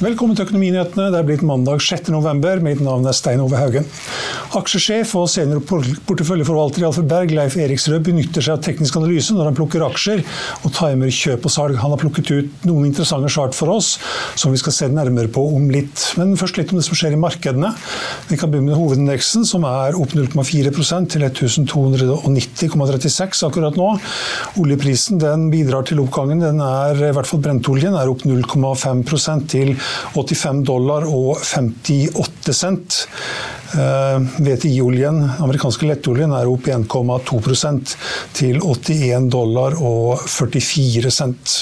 Velkommen til Økonominyhetene. Det er blitt mandag 6.11. Mitt navn er Stein Ove Haugen. Aksjesjef og senior porteføljeforvalter i Alfred Berg, Leif Eriksrød, benytter seg av teknisk analyse når han plukker aksjer og timer kjøp og salg. Han har plukket ut noen interessante chart for oss som vi skal se nærmere på om litt. Men først litt om det som skjer i markedene. Vi kan begynne med hovedindeksen, som er opp 0,4% til 1290,36 akkurat nå. Oljeprisen den bidrar til oppgangen. Den er, i hvert fall Brentoljen er opp 0,5% til 85 dollar og 58 cent. VTI-oljen, amerikanske lettoljen, er opp 1,2% til 81 dollar og 44 cent.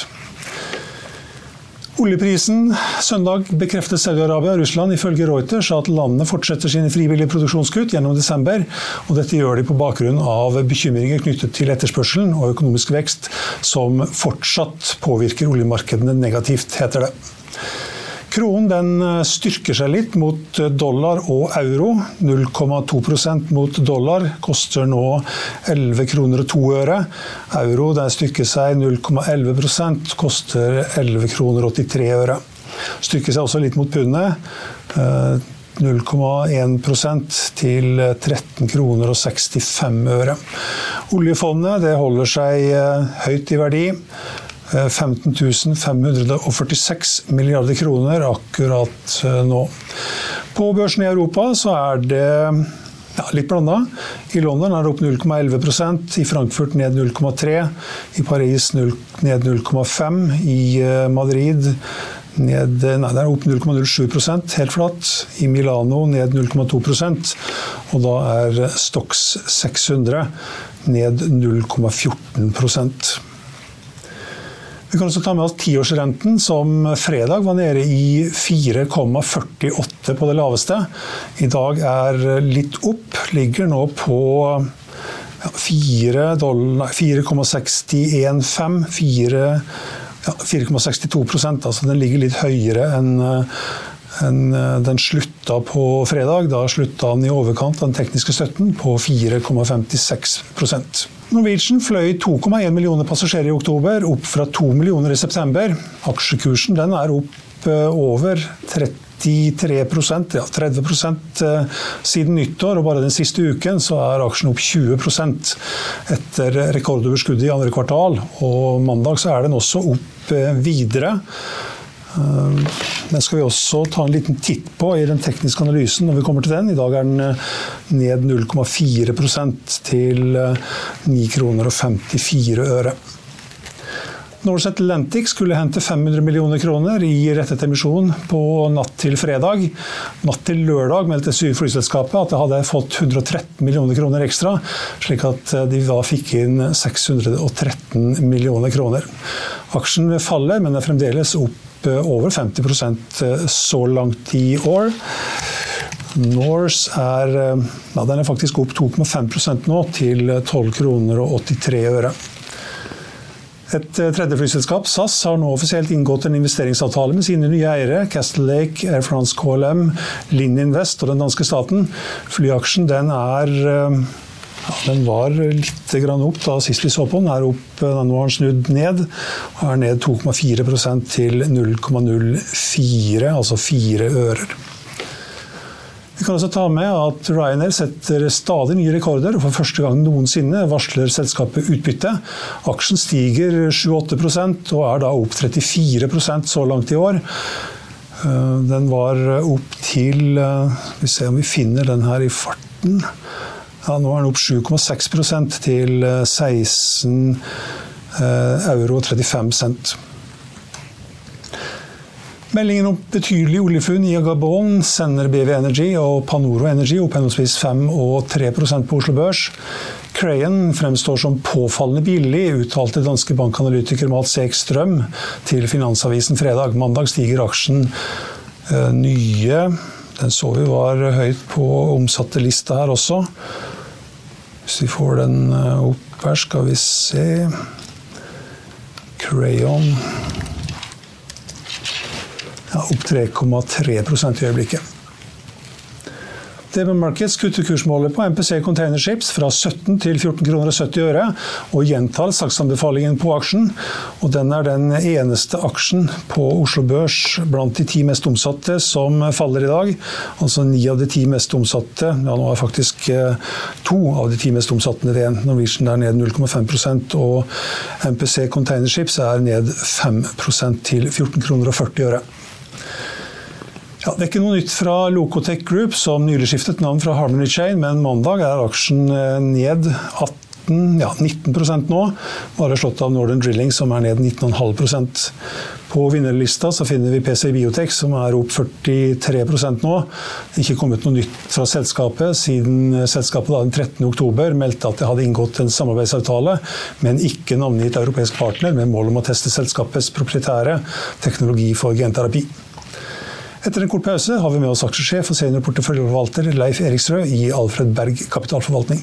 Oljeprisen søndag bekreftet Saudi-Arabia og Russland ifølge Reuters at landene fortsetter sine frivillige produksjonskutt gjennom desember. og Dette gjør de på bakgrunn av bekymringer knyttet til etterspørselen og økonomisk vekst, som fortsatt påvirker oljemarkedene negativt, heter det. Kronen den styrker seg litt mot dollar og euro. 0,2% mot dollar koster nå 11 kroner og 2 øre. Euro der styrker seg 0,11% koster 11 kroner og 83 øre. Styrker seg også litt mot pundet. 0,1% til 13 kroner og 65 øre. Oljefondet det holder seg høyt i verdi. 15 546 milliarder kroner akkurat nå. På børsen i Europa så er det ja, litt blanda. I London er det opp 0,11% i Frankfurt ned 0,3 i Paris ned 0,5 i Madrid ned, nei, det er opp 0,07% helt flatt. I Milano ned 0,2% og da er Stox 600 ned 0,14 vi kan også ta med oss tiårsrenten, som fredag var nede i 4,48 på det laveste. I dag er litt opp, ligger nå på 4,615 4,62% altså Den ligger litt høyere enn den slutta på fredag. Da slutta den i overkant av den tekniske støtten på 4,56 Norwegian fløy 2,1 millioner passasjerer i oktober, opp fra 2 millioner i september. Aksjekursen er opp eh, over 33% ja 30 eh, siden nyttår, og bare den siste uken er aksjen opp 20% etter rekordoverskuddet i andre kvartal. Og mandag er den også opp eh, videre. Den skal vi også ta en liten titt på i den tekniske analysen når vi kommer til den. I dag er den eh, ned 0,4% til 9 eh, kroner og 54 øre. Norse Atlantic skulle hente 500 millioner kroner i rettet emisjon på natt til fredag. Natt til lørdag meldte flyselskapet at det hadde fått 113 millioner kroner ekstra, slik at eh, de da fikk inn 613 millioner kroner. Aksjen faller, men er fremdeles opp over 50 eh, så langt i år. Norse er, eh, ja, er faktisk opp 2,5% nå, til 12 kroner og 83 øre. Et eh, tredje flyselskap, SAS, har nå offisielt inngått en investeringsavtale med sine nye eiere, Castle Lake, Air France KLM, Linn Invest og den danske staten. Flyaksjen den er den var litt opp da sist vi så på den. Er opp, nå har den snudd ned. Er ned 2,4% til 0,04, altså 4 ører. Vi kan også ta med at Ryanair setter stadig nye rekorder. og For første gang noensinne varsler selskapet utbytte. Aksjen stiger 7-8 og er da opp 34% så langt i år. Eh, den var opp til eh, Vi ser om vi finner den her i farten. Ja, nå er den opp 7,6 til 16 eh, euro og 35 cent. Meldingen om betydelig oljefunn i Gabon sender BV Energy og Panoro Energy opp henholdsvis 5 og 3% på Oslo Børs. Crayon fremstår som påfallende billig, uttalte danske bankanalytiker Mats Eek Strøm til Finansavisen fredag. Mandag stiger aksjen uh, nye. Den så vi var høyt på omsatte lista her også. Hvis vi får den eh, opp her, skal vi se Crayon ja, opp 3,3% i øyeblikket. DB Markets kutter kursmålet på MPC Containerships fra 17 til 14 kroner og 70 øre, og gjentar saksanbefalingen på aksjen. Og den er den eneste aksjen på Oslo Børs blant de ti mest omsatte som faller i dag. Altså ni av de ti mest omsatte, ja nå er faktisk eh, to av de ti mest omsatte ned igjen. Norwegian er ned 0,5% og MPC Containerships er ned 5% til 14 kroner og 40 øre. Ja, det er ikke noe nytt fra Locotech Group, som nylig skiftet navn fra Harmony Chain, men mandag er aksjen eh, ned 18, ja, 19% nå. Bare slått av Northern Drilling, som er ned 19,5% På vinnerlista så finner vi PC Biotech, som er opp 43 nå. Det er ikke kommet noe nytt fra selskapet siden selskapet da den 13. oktober meldte at det hadde inngått en samarbeidsavtale med en ikke navngitt europeisk partner med mål om å teste selskapets proprietære teknologi for genterapi. Etter en kort pause har vi med oss aksjesjef og seniorporteføljeforvalter Leif Eriksrød i Alfred Berg kapitalforvaltning.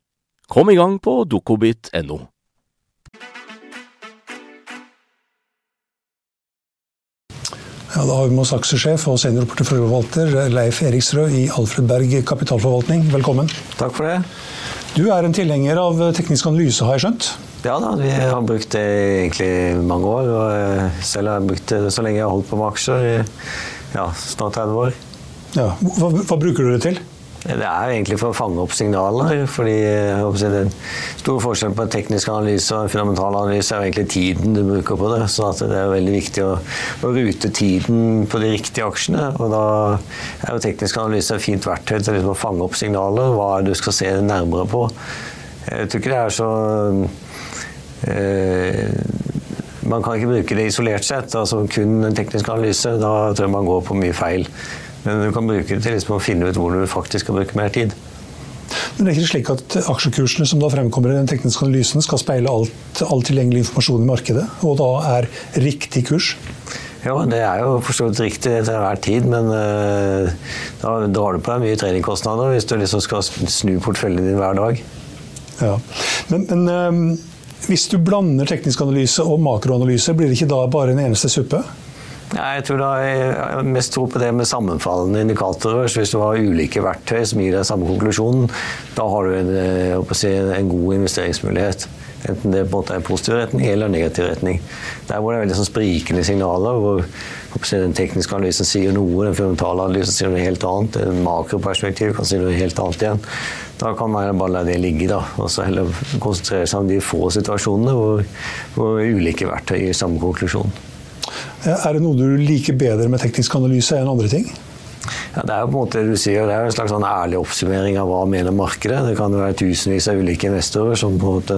Kom i gang på dokobit.no. Ja, da har vi med oss aksjesjef og seniorporteføljeforvalter Leif Eriksrød i Alfred Berg kapitalforvaltning. Velkommen. Takk for det. Du er en tilhenger av teknisk analyse, har jeg skjønt? Ja da, vi har brukt det egentlig mange år. og eh, Selv har jeg brukt det så lenge jeg har holdt på med aksjer, i ja, snart 30 år. Ja, hva, hva bruker du det til? Det er egentlig for å fange opp signaler. fordi Det er stor forskjell på teknisk analyse og fundamental analyse er egentlig tiden du bruker på det. Så det er veldig viktig å, å, rute tiden på de riktige aksjene. og Da er jo teknisk analyse et fint verktøy til liksom å fange opp signaler, hva du skal se nærmere på. Jeg tror ikke det er så øh, Man kan ikke bruke det isolert sett, altså kun en teknisk analyse. Da tror jeg man går på mye feil. Men du kan bruke det til liksom å finne ut hvor du faktisk skal bruke mer tid. Men det er ikke slik at aksjekursene som da fremkommer i den tekniske analysen, skal speile alt, all tilgjengelig informasjon i markedet, og da er riktig kurs? Ja, det er jo for så vidt riktig til enhver tid, men uh, da, da, har du på deg mye treningkostnader hvis du liksom skal snu porteføljen din hver dag. Ja, Men, men um, hvis du blander teknisk analyse og makroanalyse, blir det ikke da bare en eneste suppe? Jeg tror da jeg mest tror på det med sammenfallende indikatorer. Så hvis du har ulike verktøy som gir deg samme konklusjon, da har du en, eh, si, en god investeringsmulighet. Enten det på en måte er positiv retning eller negativ retning. Der hvor det er veldig sånn sprikende signaler, hvor si, den tekniske analysen sier noe, den fundamentale analysen sier noe helt annet, en makroperspektiv kan si noe helt annet igjen. Da kan man bare la det ligge, da, og så heller konsentrere seg om de få situasjonene hvor, hvor ulike verktøy gir samme konklusjon. Er det noe du liker bedre med teknisk analyse enn andre ting? Ja, det er på en måte du sier, det er en slags sånn ærlig oppsummering av hva mener markedet. Det kan være tusenvis av ulike investorer som på en måte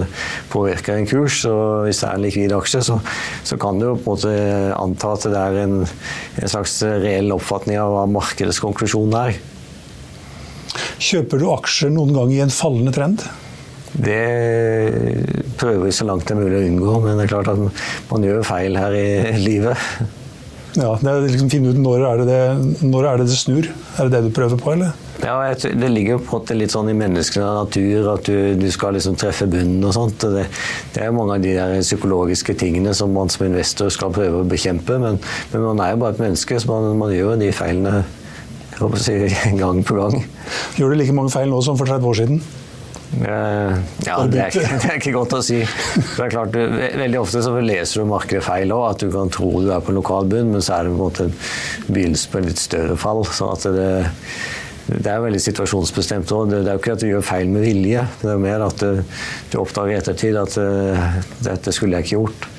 påvirker en kurs. og Hvis det er en likvid aksje, så, så, kan du på en måte anta at det er en, en slags reell oppfatning av hva markedets konklusjon er. Kjøper du aksjer noen gang i en fallende trend? Det prøver så langt det er mulig å unngå, men det er klart at man gjør feil her i livet. Ja, det er liksom finne ut når er det det, når er det, det snur. Er det det du prøver på, eller? Ja, Det ligger på en måte litt sånn i menneskelig natur at du, du, skal liksom treffe bunnen og sånt. Det, det, er mange av de der psykologiske tingene som man som investor skal prøve å bekjempe. Men, men man er jo bare et menneske, så man, man gjør de feilene jeg håper å si, gang på gang. Gjør du like mange feil nå som for 30 år siden? Eh, ja, det er, ikke, det er, ikke, godt å si. Det er klart, du, veldig ofte så leser du markedet feil òg. At du kan tro du er på lokal bunn, men så er det på en måte begynnelsen på et litt større fall. sånn at det, det er veldig situasjonsbestemt òg. Det, det, er jo ikke at du gjør feil med vilje. Det er mer at du, du oppdager i ettertid at dette skulle jeg ikke gjort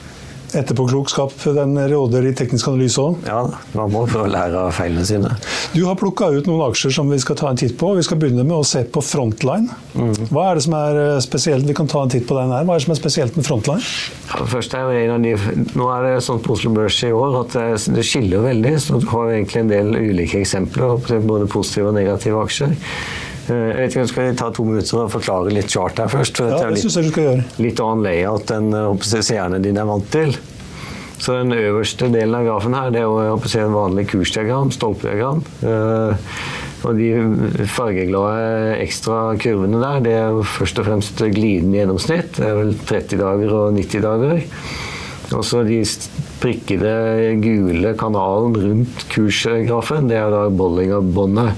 etterpåklokskap den råder i teknisk analyse òg? Ja, man må prøve å lære av feilene sine. Du har plukka ut noen aksjer som vi skal ta en titt på. Vi skal begynne med å se på Frontline. Mm. Hva er det som er eh, spesielt? Vi kan ta en titt på den her. Hva er det som er spesielt med Frontline? Ja, først er en av de, nå er det sånn på Oslo Børs i år at det skiller veldig. så Du har egentlig en del ulike eksempler, både positive og negative aksjer. Eh, jeg vet ikke, Skal vi ta to minutter og forklare litt chart her først? ja, det synes jeg du skal gjøre. Litt annen layout enn eh, seerne dine er vant til. Så Den øverste delen av grafen her det er jo en vanlig kursdiagram, stolpediagram. Eh, og De fargeglade ekstra kurvene der det er jo først og fremst glidende gjennomsnitt. Det er vel 30 dager og 90 dager. Og så de prikkede gule kanalen rundt kursgrafen, det er da Bollinger-båndet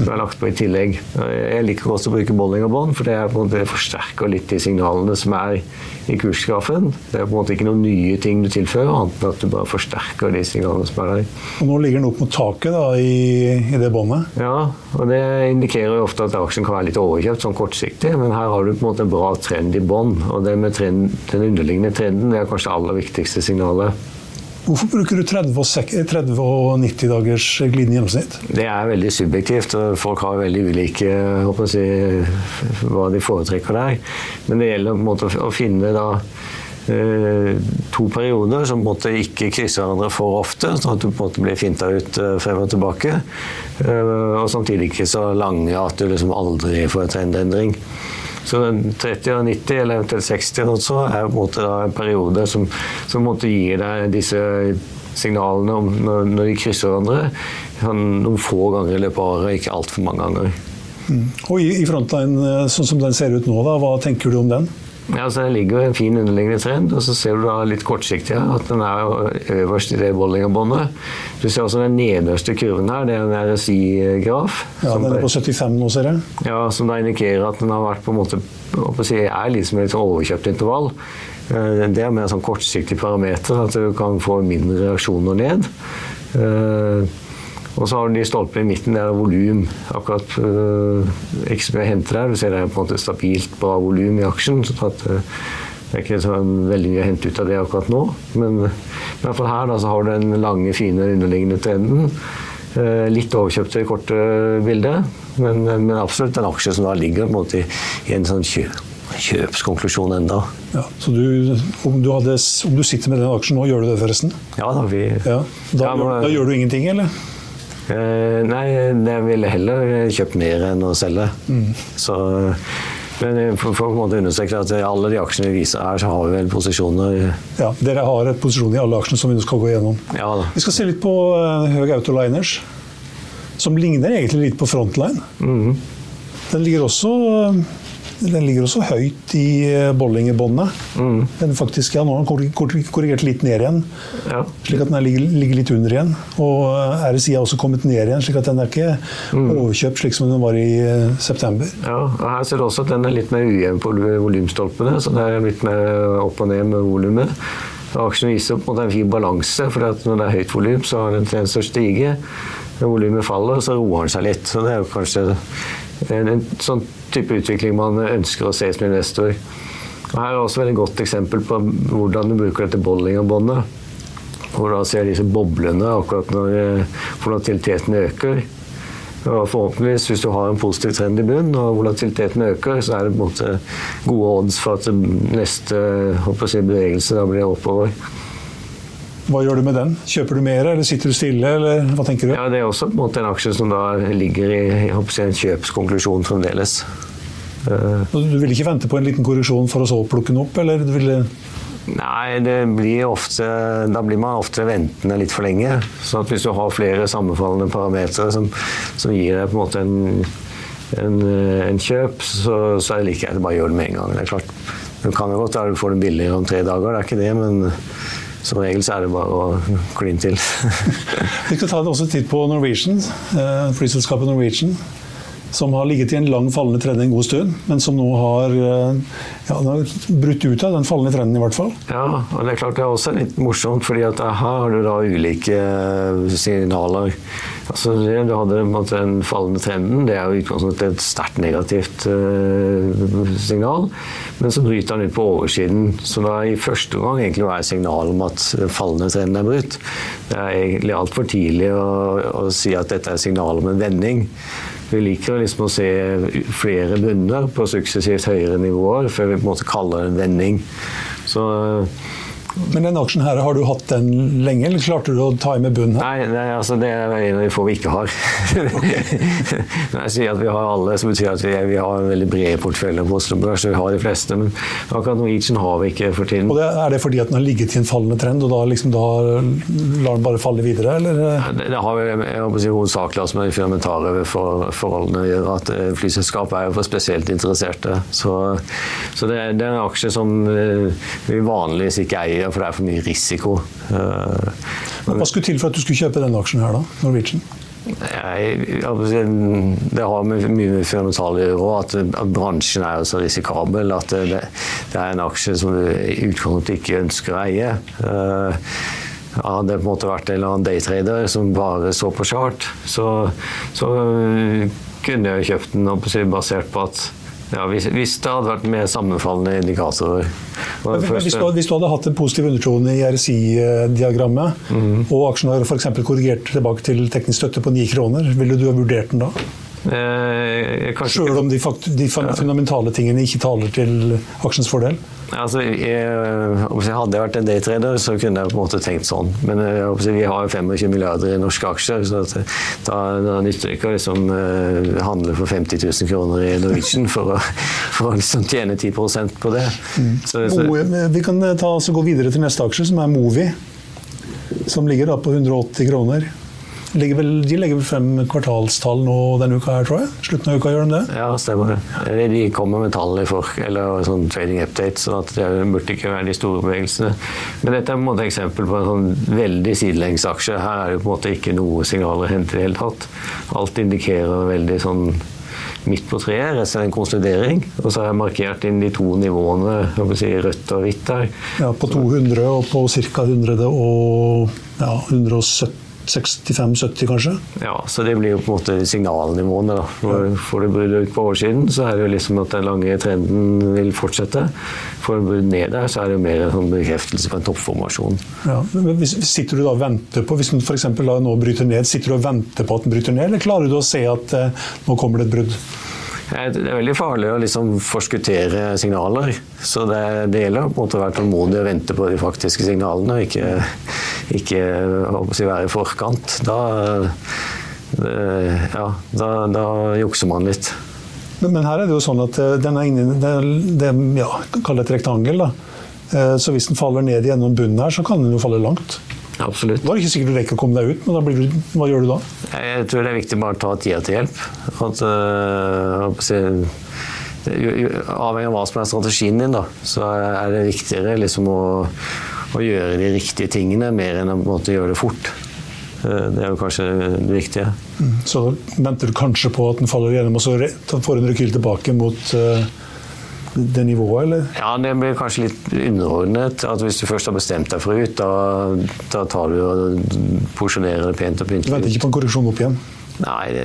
som er lagt på i tillegg. Jeg liker også å bruke Bollinger-bånd, for det, er på en måte, forsterker litt de signalene som er i kursgrafen. Det er på en måte ikke noen nye ting du tilfører, annet enn at du bare forsterker de signalene som er der. Og Nå ligger den opp mot taket da, i, i det båndet? Ja, og det indikerer jo ofte at aksjen kan være litt overkjøpt sånn kortsiktig, men her har du på en måte en bra trend i bånd. Og det med trend, den underliggende trenden det er kanskje det aller viktigste signalet. Hvorfor bruker du 30 og, 90 dagers glidende gjennomsnitt? Det er veldig subjektivt. og Folk har veldig ulike si, hva de foretrekker der. Men det gjelder måte å finne da, eh, to perioder som måte ikke krysser hverandre for ofte, sånn at du måte blir finta ut eh, frem og tilbake. Eh, og samtidig ikke så lange at du liksom aldri får en trendendring. Så 30 og 90, eller eventuelt 60, også, er på en måte en periode som, som gir deg disse signalene om når, når, de krysser hverandre. Sånn noen få ganger i løpet av året, ikke altfor mange ganger. Mm. Og i, i frontline, eh, sånn som den ser ut nå, da, hva tenker du om den? Ja, så Det ligger en fin underliggende trend, og så ser du da litt kortsiktig at den er øverst i det Bollinger-båndet. Du ser også den nederste kurven her, det er en RSI-graf. Ja, Den er på 75 nå, ser jeg. Ja, Som da indikerer at den har vært på en måte si, er litt som et overkjøpt intervall. Eh, det er mer sånn kortsiktig parameter, at du kan få mindre reaksjoner ned. Eh, Og så har du de stolpene i midten, der er volum. Akkurat øh, som jeg henter her, du ser det er på en måte stabilt bra volum i aksjen. så at øh, det er ikke sånn veldig mye å hente ut av det akkurat nå. Men i hvert fall her da, så har du den lange, fine underliggende trenden. Eh, litt overkjøpt i korte bildet, men, men, absolutt en aksje som da ligger på en måte i, i en sånn kjø, kjøpskonklusjon enda. Ja, så du, om, du hadde, om, du sitter med den aksjen nå, gjør du det forresten? Ja da. Vi, ja, da, ja, men, da gjør du ingenting, eller? Eh, nei, jeg ville heller kjøpt mer enn å selge. Mm. Så men for, for å understreke at alle de aksjene vi viser her, så har vi vel posisjoner. Ja, Dere har et posisjon i alle aksjene som vi nå skal gå gjennom. Ja, vi skal se litt på uh, Høg Autoliners, som ligner egentlig litt på Frontline. Mm. Den ligger også uh, den ligger også høyt i eh, Bollingerbåndet. Mm. Den faktisk, ja, nå har den korrigert litt ned igjen, ja. slik at den ligger, ligger, litt under igjen. Og eh, RSI har også kommet ned igjen, slik at den er ikke mm. overkjøpt slik som den var i uh, september. Ja, og Her ser du også at den er litt mer ujevn på volumstolpene, så det er litt mer opp og ned med volumet. Aksjen viser på en måte en fin balanse, for når det er høyt volum, så har den tendens til å stige. Når volumet faller, så roer den seg litt. Så det er jo kanskje en, en sånn type utvikling man ønsker å se som investor. Og her er også et godt eksempel på hvordan du bruker dette Bollinger-båndet. Hvor du ser disse boblene akkurat når eh, volatiliteten øker. Og forhåpentligvis, hvis du har en positiv trend i bunn og volatiliteten øker, så er det på en måte gode odds for at neste si, bevegelse da blir oppover. Hva gjør du med den? Kjøper du mer, eller sitter du stille, eller hva tenker du? Ja, Det er også på en måte en aksje som da ligger i si, en kjøpskonklusjon fremdeles. Du vil ikke vente på en liten korreksjon for å så plukke den opp, eller du ville Nei, det blir ofte, da blir man ofte ventende litt for lenge. Så hvis du har flere sammenfallende parametere som, som, gir deg på en måte en, en, en kjøp, så, så er det like greit å bare gjøre det med en gang. Det er klart, Du kan jo godt få du får det billigere om tre dager, det er ikke det, men som regel så er det bare å kline til. Vi skal ta også titt på Norwegian, eh, flyselskapet Norwegian. Som har ligget i en lang fallende trend en god stund, men som nå har, eh, ja, har brutt ut av den fallende trenden, i hvert fall. Ja, og det er klart det er også litt morsomt, fordi at her har du da ulike eh, signaler. Altså, du hadde den fallende trenden, det er jo utgangspunktet et sterkt negativt uh, signal. Men så bryter den ut på oversiden, så da i første gang egentlig være signal om at fallende trend er brutt. Det er egentlig altfor tidlig å, å si at dette er signal om en vending. Vi liker liksom å se flere bunner på suksessivt høyere nivåer før vi på en måte kaller det en vending. Så men den aksjen her, har du hatt den lenge, eller klarte du å ta i med bunnen? Nei, nei altså det er en av de få vi ikke har. Når jeg sier at vi har alle, så betyr det at vi, vi, har en veldig bred portefølje på Oslo Børs. Vi har de fleste, men akkurat Norwegian har vi ikke for tiden. Og det, Er det fordi at den har ligget i en fallende trend, og da, liksom, da lar den bare falle videre, eller? Det, det har vi jeg si, hovedsakelig altså med de fundamentale for, forholdene å gjøre. At eh, flyselskap er jo for spesielt interesserte. Så, så det, det, er en aksje som eh, vi vanligvis ikke eier for det er for mye risiko. Eh, Hva skulle til for at du skulle kjøpe denne aksjen her, da? Norwegian? Jeg, det har mye med fundamentale å gjøre, at, at bransjen er så risikabel at det, det, er en aksje som du i utgangspunktet ikke ønsker å eie. Hadde det på en måte vært en eller annen daytrader som bare så på chart, så, så kunne jeg kjøpt den basert på at ja, hvis, hvis, det hadde vært mer sammenfallende indikatorer. Men, hvis, du, hvis, du, hadde hatt en positiv undertone i RSI-diagrammet, mm. og aksjen har f.eks. korrigert tilbake til teknisk støtte på 9 kroner, ville du ha vurdert den da? Eh, Selv om de, de fundamentale tingene ikke taler til aksjens fordel? Altså, jeg, Hadde jeg vært en daytrader, så kunne jeg på en måte tenkt sånn. Men jeg, vi har 25 milliarder i norske aksjer, så da, da nytter det ikke å liksom, uh, handle for 50 000 kroner i Norwegian for å, for å liksom tjene 10 på det. Mm. Så, så. Vi kan ta, gå videre til neste aksje, som er Movi. Som ligger på 180 kroner legger vel, de legger vel frem kvartalstall nå denne uka her, tror jeg? Slutten av uka, gjør de det? Ja, stemmer. det. De kommer med tall for, eller sånn trading update, så det burde ikke være de store bevegelsene. Men dette er på en måte eksempel på en sånn veldig sidelengs aksje. Her er det på en måte ikke noe signaler å hente i det hele tatt. Alt indikerer veldig sånn midt på treet, resten er en konsolidering. Og så har jeg markert inn de to nivåene, si, rødt og hvitt her. Ja, på 200 og på ca. 100 og ja, 170 65-70 kanskje? Ja, så det blir jo på en måte signalnivåene. da. Når får du brudd ut på oversiden, så er det jo liksom at den lange trenden vil fortsette. Får du brudd ned der, så er det jo mer en sånn bekreftelse på en toppformasjon. Ja, men hvis, sitter du da og venter på, Hvis den f.eks. nå bryter ned, sitter du og venter på at den bryter ned, eller klarer du å se at eh, nå kommer det et brudd? Det er veldig farlig å liksom forskuttere signaler. Så det, det gjelder å være tålmodig og vente på de faktiske signalene, og ikke, ikke si, være i forkant. Da, det, ja, da, da jukser man litt. Men, men, her er det jo sånn at eh, den er inni det, det ja, Kall det et rektangel. da. Eh, så hvis den faller ned gjennom bunnen her, så kan den jo falle langt. Absolutt. Da er det ikke sikkert du rekker å komme deg ut, men du, hva gjør du da? Jeg tror det er viktig bare å ta tida til hjelp. At, øh, avhengig av hva som er strategien din, da, så er det viktigere liksom, å, å, gjøre de riktige tingene mer enn å måte, gjøre det fort. Uh, det er jo kanskje det viktige. Mm. Så venter du kanskje på at den faller gjennom, og så får en rekyl tilbake mot uh det nivået, eller? Ja, det blir kanskje litt underordnet. at Hvis du først har bestemt deg for ut, da, da tar du og porsjonerer det pent og pyntelig. Du venter ikke på en korreksjon opp igjen? Nei, det,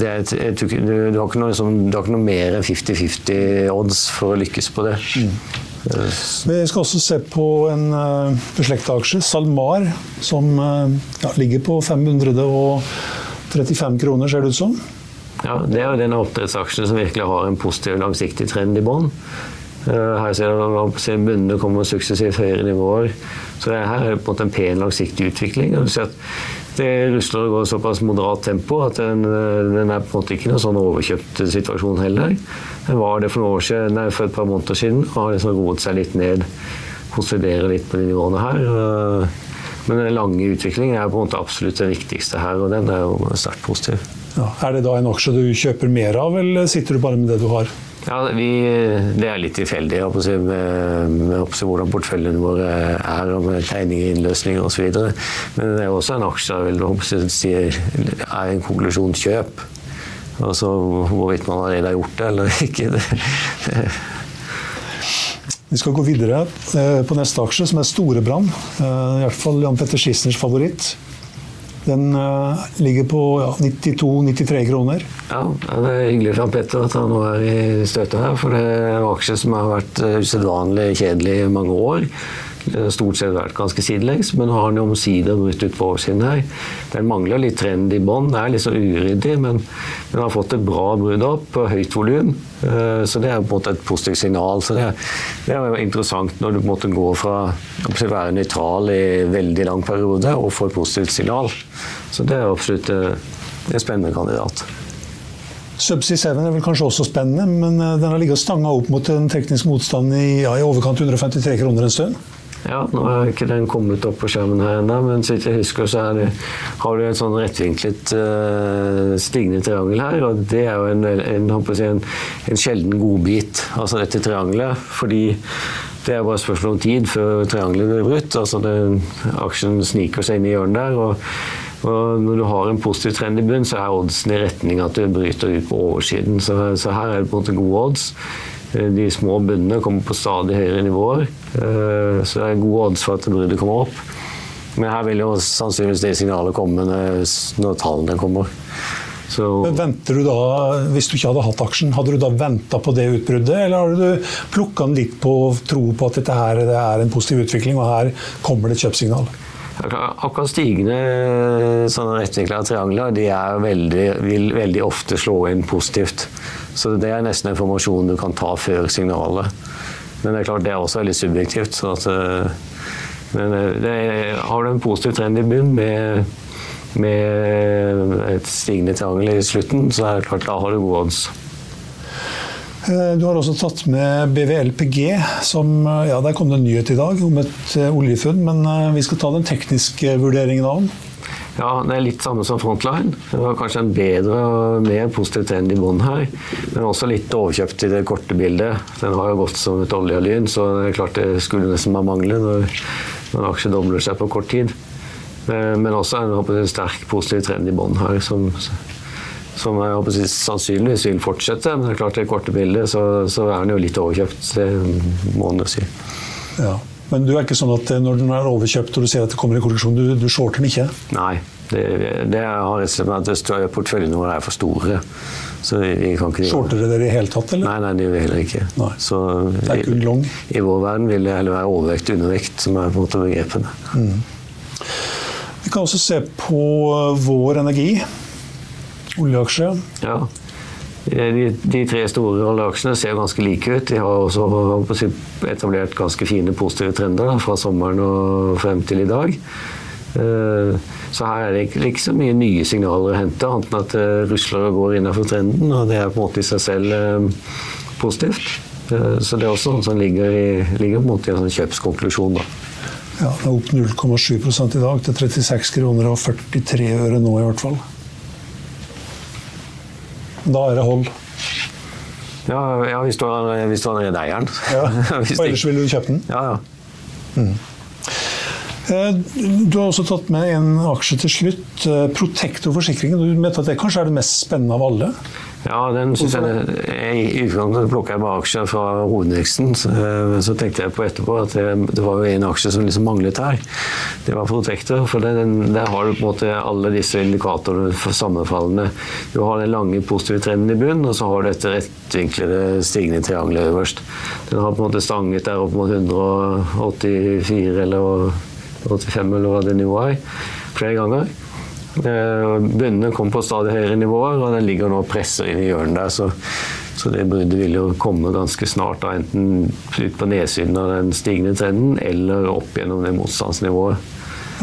det er, jeg, du, du, har ikke noe, liksom, du har ikke noe mer enn 50-50 odds for å lykkes på det. Mm. Vi skal også se på en uh, eh, beslekta aksje, SalMar, som uh, ja, ligger på 535 kroner, ser det ut som. Ja, Det er jo den oppdrettsaksjen som virkelig har en positiv langsiktig trend i bånn. Eh, her ser man bunnene kommer suksessivt høyere nivåer. Så her er det på en måte en pen langsiktig utvikling. Du ser at det rusler og går såpass moderat tempo at den, eh, den, er på en måte ikke noen sånn overkjøpt situasjon heller. Den var det for, noen år siden, nei, for et par måneder siden og har liksom roet seg litt ned. Konsoliderer litt på de nivåene her. Eh, men den lange utviklingen er på en måte absolutt det viktigste her, og den er jo sterkt positiv. Ja, er det da en aksje du kjøper mer av, eller sitter du bare med det du har? Ja, vi, Det er litt tilfeldig si, med, med hvordan porteføljene våre er, og med tegninger, innløsninger osv. Men det er også en aksje jeg vil si, er en konklusjon kjøp. Altså hvorvidt man allerede har gjort det eller ikke. Det, vi skal gå videre eh, på neste aksje, som er Storebrand. Eh, I hvert fall Jan Petter Schissners favoritt. Den uh, ligger på ja, 92-93 kroner. Ja, det er hyggelig for Petter at han nå er i støtet her. For det er en aksje som har vært uh, usedvanlig kjedelig i mange år. Stort sett vært ganske sidelengs, men nå har den omsider brutt ut på oversiden her. Den mangler litt trend i bånn. Er litt så uryddig, men den har fått et bra brudd opp høyt volum. Uh, så det er på en måte et positivt signal. Så det, det er jo interessant når du på en måte går fra å være nøytral i veldig lang periode og får et positivt signal. Så det er absolutt eh, en spennende kandidat. Subsea 7 er vel kanskje også spennende, men eh, den har ligget stanga opp mot en teknisk motstand i, ja, i overkant 153 kroner en stund. Ja, nå har ikke den kommet opp på skjermen her ennå, men så vidt jeg husker, så det, har du et sånn rettvinklet uh, stigende triangel her. Og det er jo en, en, en, en sjelden godbit, altså dette triangelet. Fordi det er bare et spørsmål om tid før triangelet blir brutt. altså den, Aksjen sniker seg inn i hjørnet der. og og når du har en positiv trend i bunn, så er oddsen i retning at du bryter ut på oversiden. Så, så her er det på en måte gode odds. Eh, de små bunnene kommer på stadig høyere nivåer, eh, så det er gode odds for at bruddet kommer opp. Men her vil jo sannsynligvis det signalet komme når tallene kommer. Så... Men venter du da, Hvis du ikke hadde hatt aksjen, hadde du da venta på det utbruddet, eller har du plukka den litt på tro på at dette her er en positiv utvikling, og her kommer det et kjøpsignal? Akkurat stigende sånne triangler de veldig, vil veldig ofte slå inn positivt. Så det er nesten informasjon du kan ta før signalet. Men det er klart det er også veldig subjektivt. Sånn at, eh, men eh, er, har du en positiv trend i bunn med, med et stigende triangel i slutten, så er det klart da har du gode odds. Eh, du har også tatt med BVLPG, som eh, ja, Der kom det en nyhet i dag om et eh, oljefunn, men vi skal ta den tekniske vurderingen av den. Ja, det er litt samme som Frontline. Det var kanskje en bedre og mer positiv trend i bunnen her. Men også litt overkjøpt i det korte bildet. Den har jo gått som et oljelyn, så det er klart det skulle nesten bare mangle når, når en aksje dobler seg på kort tid. Men også en, en sterk positiv trend i bunnen her, som som jeg håper, sannsynligvis vil fortsette. Men det er klart det korte bildet så, så er den jo litt overkjøpt, det må en jo si. Ja. Men du er ikke sånn at eh, når den er overkjøpt og du ser at det kommer en korreksjon, du, du shorter den ikke? Nei. Det, det har rett og slett at porteføljene våre er for store. Så vi kan ikke Shorter dere i i hele tatt, eller? Nei, nei, det gjør vi heller ikke. Nei. Så Det er kun long. i, i vår verden vil det heller være overvekt og undervekt som er på en måte begrepene. Vi kan også se på eh, Vår Energi, oljeaksje. Ja. De, de tre store oljeaksjene ser ganske like ut. De har også etablert ganske fine positive trender fra sommeren og frem til i dag. Eh, Så her er det ikke, ikke så mye nye signaler å hente, annet enn at og går innenfor trenden. Og det er på en måte i seg selv eh, positivt. Eh, Så det er også noe som ligger, i, ligger på en måte i en sånn kjøpskonklusjon. da. Ja, det er opp 0,7 i dag til 36 kroner og 43 øre nå, i hvert fall. Da er det hold. Ja, ja hvis, du hvis du eieren. Ja. Og ellers ville du kjøpt den? ja, ja. Mm. Du har også tatt med en aksje til slutt. Protektor Protector forsikringen. Du mente at det kanskje er det mest spennende av alle? Ja, den synes jeg, jeg I utgangspunktet plukka jeg bare aksjer fra hovedindeksen. Så, eh, så tenkte jeg på etterpå at det, det var jo en aksje som liksom manglet her. Det var Protector. For den, der har du på en måte alle disse indikatorene for sammenfallende. Du har den lange positive trenden i bunnen, og så har du dette rettvinklede stigende triangelet øverst. Den har på en måte stanget der opp mot 184 eller 85 eller hva det nivået er, flere ganger. Eh, Bunnene kom på stadig høyere nivåer, og den ligger nå og presser inn i hjørnet der. Så, så det bruddet vil jo komme ganske snart, da, enten ut på nedsiden av den stigende trenden, eller opp gjennom det motstandsnivået.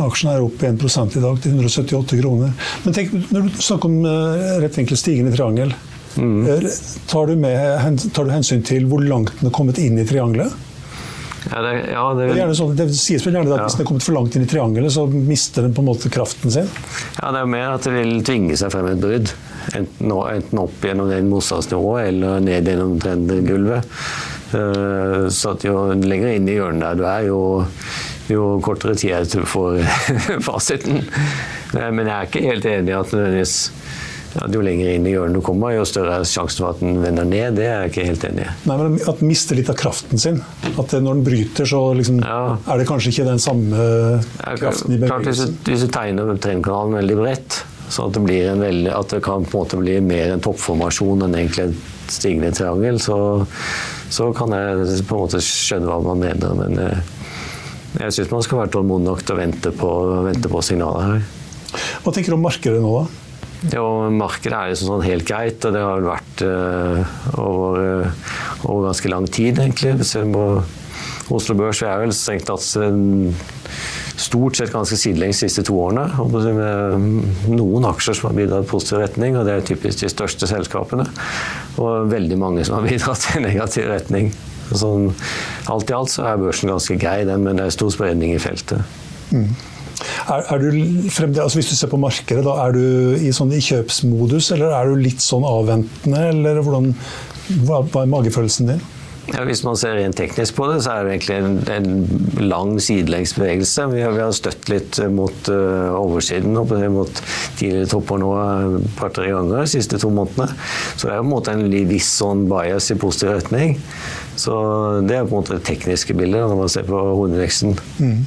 Aksjen er opp 1 i dag til 178 kroner. Men tenk, når du snakker om eh, rettvinklet stigende triangel, Mm. eh, tar, du med, tar du hensyn til hvor langt den er kommet inn i triangelet? Ja, det, ja, det, Det, sånn, det sies vel gjerne at Ja. hvis den er kommet for langt inn i triangelet, så mister den på en måte kraften sin. ja, det er mer at det vil tvinge seg frem et brudd. Enten, enten opp gjennom det motstandsnivået eller ned gjennom trendgulvet. Eh, Så at jo lenger inn i hjørnet der du er, jo, jo kortere tid er det får fasiten. Eh, Men jeg er ikke helt enig i at nødvendigvis at jo lenger inn i hjørnet du kommer, jo større er sjansen for at den vender ned. Det er jeg ikke helt enig i. Nei, men At den mister litt av kraften sin. At når den bryter, så liksom, Ja. er det kanskje ikke den samme kraften i klart, hvis, du, hvis du tegner trendkanalen veldig bredt, sånn at det, blir en veldig, at det kan på en måte bli mer en toppformasjon enn egentlig et stigende triangel, så, så kan jeg på en måte skjønne hva man mener. Men eh, jeg syns man skal være tålmodig nok til å vente på, vente på signaler her. Hva tenker du om markedet nå, da? Jo, markedet er jo sånn helt greit, og det har vært uh, over, uh, over ganske lang tid, egentlig. Hvis vi på Oslo Børs, er vel strengt tatt eh, stort sett ganske sidelengs de siste to årene. Med noen aksjer som har bidratt i positiv retning, og det er typisk de største selskapene. Og veldig mange som har bidratt i negativ retning. Sånn, alt i alt så er børsen ganske grei, den, men det er stor spredning i feltet. Er, er du fremdeles, altså hvis du ser på markedet, da, er du i, sånn, i kjøpsmodus, eller er du litt sånn avventende? Eller hvordan, hva, hva er magefølelsen din? Ja, hvis man ser rent teknisk på det, så er det egentlig en, en lang sidelengsbevegelse. Vi har, vi har støtt litt mot uh, oversiden, håper mot tidligere topper nå et par-tre ganger de siste to månedene. Så det er på en måte en viss sånn bias i positiv retning. Så det er på en måte det tekniske bildet når man ser på hovedindeksen. Mm.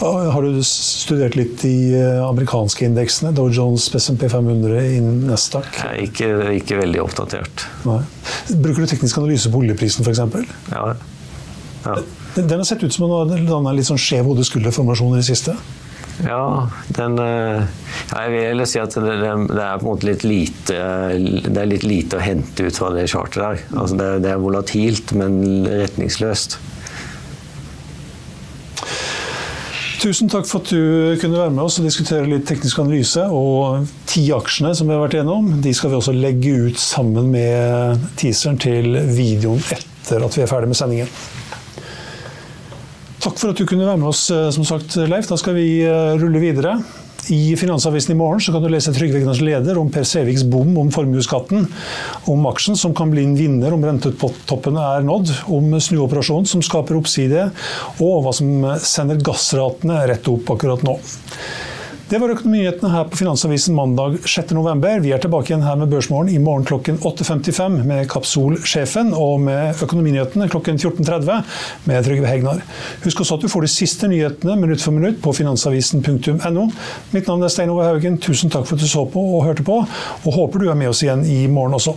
Har du studert litt de eh, amerikanske indeksene? Dow Jones, SMP 500, innen Nasdaq? Nei, ikke, ikke veldig oppdatert. Nei. Bruker du teknisk analyse på oljeprisen, f.eks.? Ja. Ja. Den, den har sett ut som en litt sånn skjev hode-skulder-formasjon i det siste. Ja, den eh, Jeg vil si at det, det, er på en måte litt lite litt lite å hente ut fra det charteret der. Altså det, det er volatilt, men retningsløst. Tusen takk for at du kunne være med oss og diskutere litt teknisk analyse. Og ti aksjene som vi har vært igjennom, de skal vi også legge ut sammen med teaseren til videoen etter at vi er ferdig med sendingen. Takk for at du kunne være med oss, eh, som sagt, Leif. Da skal vi eh, rulle videre. I Finansavisen i morgen kan du lese Trygve Egners leder om Per Seviks bom om formuesskatten, om aksjen som kan bli en vinner om rentetoppene er nådd, om snuoperasjonen som skaper oppside, og hva som sender gassratene rett opp akkurat nå. Det var økonominyhetene her på Finansavisen mandag 6.11. Vi er tilbake igjen her med Børsmorgen i morgen klokken 8.55 med Kapsol-sjefen, og med Økonominyhetene klokken 14.30 med Trygve Hegnar. Husk også at du får de siste nyhetene minutt for minutt på finansavisen.no. Mitt navn er Stein Ove Haugen, tusen takk for at du så på og hørte på, og håper du er med oss igjen i morgen også.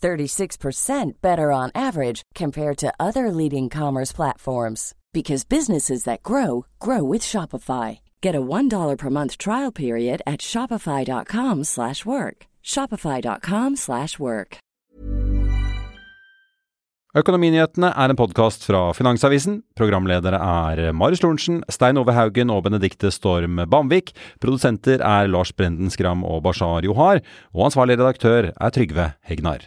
36% better on average compared to other leading commerce platforms because businesses that grow grow with Shopify. Get a $1 per month trial period at shopify.com/work. shopify.com/work. Økonominyhetene er en podkast fra Finansavisen. Programledere er Marius Lorentzen, Stein Ove Haugen og Benedikte Storm Bamvik. Produsenter er Lars Brenden Skram og Bashar Johar. Og ansvarlig redaktør er Trygve Hegnar.